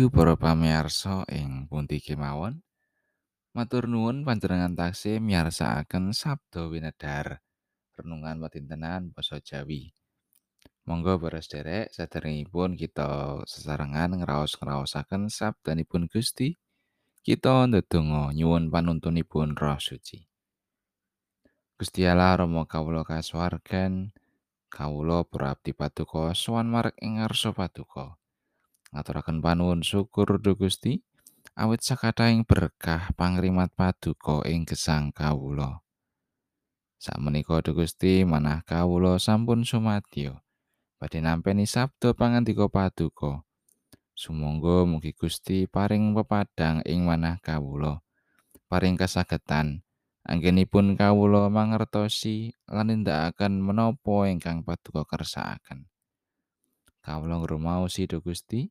Rahayu para pamirsa ing pundi kemawon. Matur nuwun panjenengan taksih miyarsakaken Sabda Winedhar renungan patintenan basa Jawi. Monggo para sederek saderengipun kita sesarengan ngraos-ngraosaken sabdanipun Gusti. Kita ndedonga nyuwun panuntunipun Roh Suci. Gusti Allah Rama kawula kasuwargan, kawula para abdi paduka sowan marek ing ngarsa paduka. Ngaturaken panuwun syukur dhumateng Gusti awit sakathahing berkah pangrimat paduka ing gesang kawula. Sakmenika Duh Gusti manah kawula sampun sumadyo badhe nampi sabda pangandika paduka. Sumangga mugi Gusti paring pepadang ing manah kawula. Paring kasagedan anggenipun kawula mangertosi lan nindakaken menapa ingkang paduka kersakaken. Kawula ngrumaosi Gusti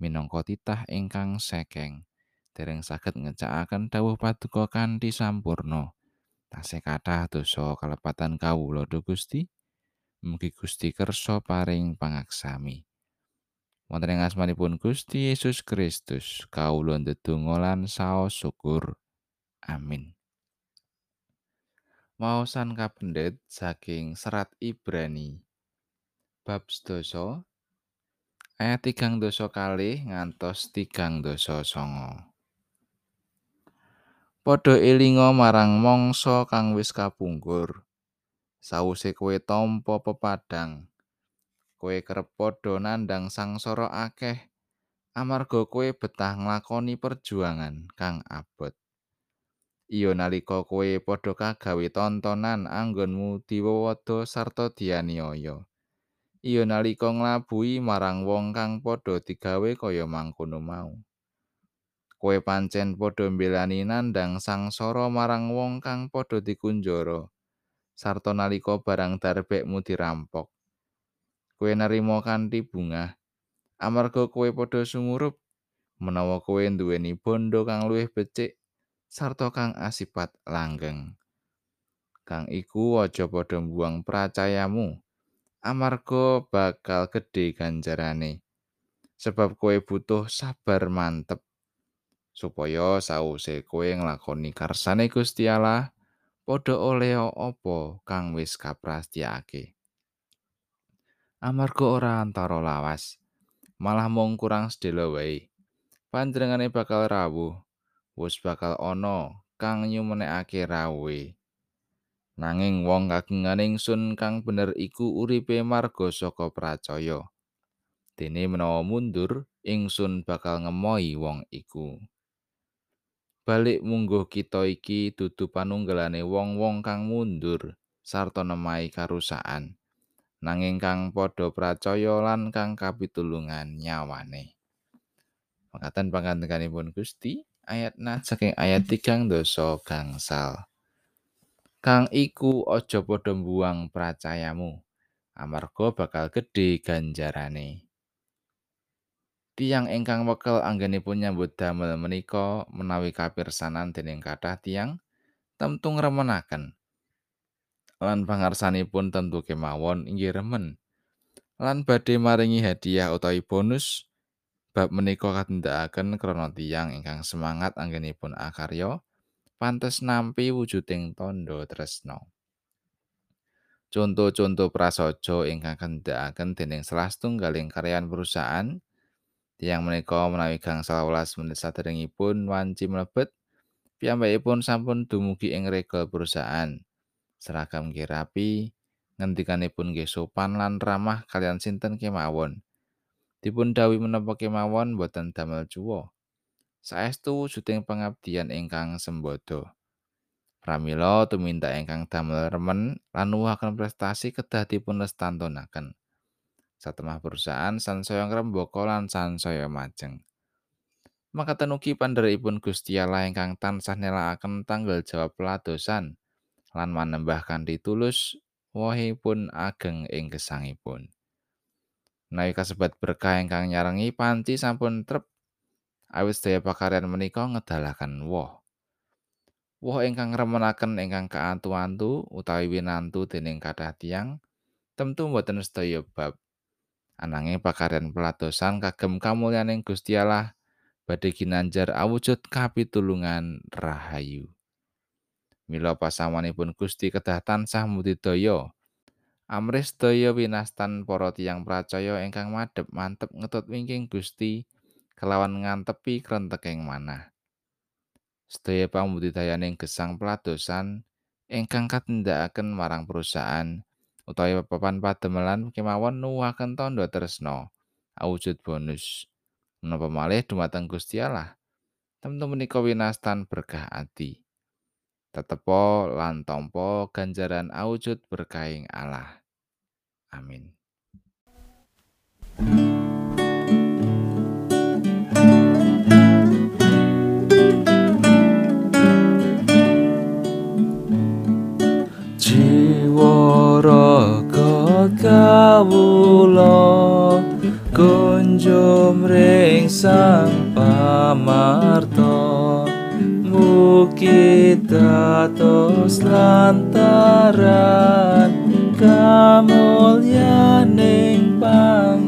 minangka titah ingkang sekeng. Dereng saged ngecakaken dawuh paduka kanthi sampurno tasih kathah dosa kalepatan kawula do Gusti. Mugi Gusti kersa paring pangaksami. Wonten ing asmanipun Gusti Yesus Kristus kawula ndedonga lan saos syukur. Amin. Maosan kapendet saking serat Ibrani. Bab sedasa ayat tigang dosa kalih ngantos tigang dosa songo. Podho elinga marang mangsa kang wis kapungkur. Sawuse kowe tampa pepadang, kowe kerep padha nandhang sangsara akeh amarga kowe betah nglakoni perjuangan kang abot. Iyo nalika kowe padha kagawe tontonan anggonmu diwawada sarta dianiaya. Iya nalika nglabuhi marang wong kang padha digawe kaya mangkono mau. Kowe pancen padha mbelani nandhang sangsara marang wong kang padha dikunjara. Sarta nalika barang darbekmu dirampok. Kowe narima kanthi bungah amarga kowe padha sumurup menawa kowe nduweni bondo kang luwih becik sarta kang asipat langgeng. Kang iku aja padha mbuang pracayamu. Amarga bakal gedhe ganjarane. Sebab kowe butuh sabar mantep supaya sause kowe nglakoni karsane Gusti Allah padha oleh apa kang wis kaprastyakake. Amarga ora antara lawas, malah mung kurang sedelo wae. Panjenengane bakal rawuh, wis bakal ana kang nyumenekake rawuhe. Nanging wong kagungan ingsun kang bener iku uripe marga saka pracaya. Dene menawa mundur, ingsun bakal ngemohi wong iku. Balik mungguh kita iki dudu panunggalane wong-wong kang mundur sarta nemahi karusakan. Nanging kang padha pracaya lan kang kapitulungan nyawane. Makaten pangandikanipun Gusti ayat nat saking ayat tigang dosa gangsal. Kang iku aja padha mbuang pracayamu amarga bakal gedhe ganjarane. Tiang ingkang wekel anggenipun nyambut damel menika menawi kapirsanan dening kathah tiang temtung remenaken lan pangarsanipun tentu kemawon inggih remen. Lan badhe maringi hadiah utawi bonus bab menika katindakaken krana tiang ingkang semangat anggenipun akarya pantes nampi wujuding tondo tresno. Conto-conto prasaja ingkang kendhakaken dening salah setunggaling karyan perusahaan tiang menika menawi gangsal welas menit saderengipun wanci mlebet piyambakipun sampun dumugi ing regel perusahaan. Seragam nggih rapi ngendikanipun nggih sopan lan ramah kalian sinten kemawon? Dipun dawuhi menapa kemawon boten damel cuwo saestu wujuding pengabdian ingkang sembodo. Pramila tuminta ingkang damel remen lan nuwuhaken prestasi kedah dipun lestantunaken. Satemah perusahaan sansaya ngrembaka lan sansaya majeng. Makaten ugi pandherekipun Gusti Allah ingkang tansah nelakaken tanggal jawab peladosan lan manembah kanthi tulus wohipun ageng ing gesangipun. Nawi kasebat berkah ingkang nyarengi panci sampun trep awit sedaya pakaryan menika ngedalaken woh. Woh ingkang remenaken ingkang kaantu-antu utawi winantu dening kathah tiyang tentu boten sedaya bab. Ananging pakaryan peladosan kagem kamulyaning Gusti Allah badhe ginanjar awujud kapitulungan rahayu. Mila pasamanipun Gusti kedah tansah mudidaya. Amris daya winastan para tiyang pracaya ingkang madhep mantep ngetut wingking Gusti kelawan ngantepi krenteking manah. Sedaya pambudidayaning gesang peladosan ingkang katindakaken marang perusahaan utawi papan pademelan kemawon nuwuhaken tandha tresna awujud bonus menapa malih dumateng Gusti Allah temtu menika winastan berkah ati tetepo lan tampa ganjaran awujud berkahing Allah Amin. kawula kunjum ring sang pamarta. Mugi dados lantaran kamulyaning pang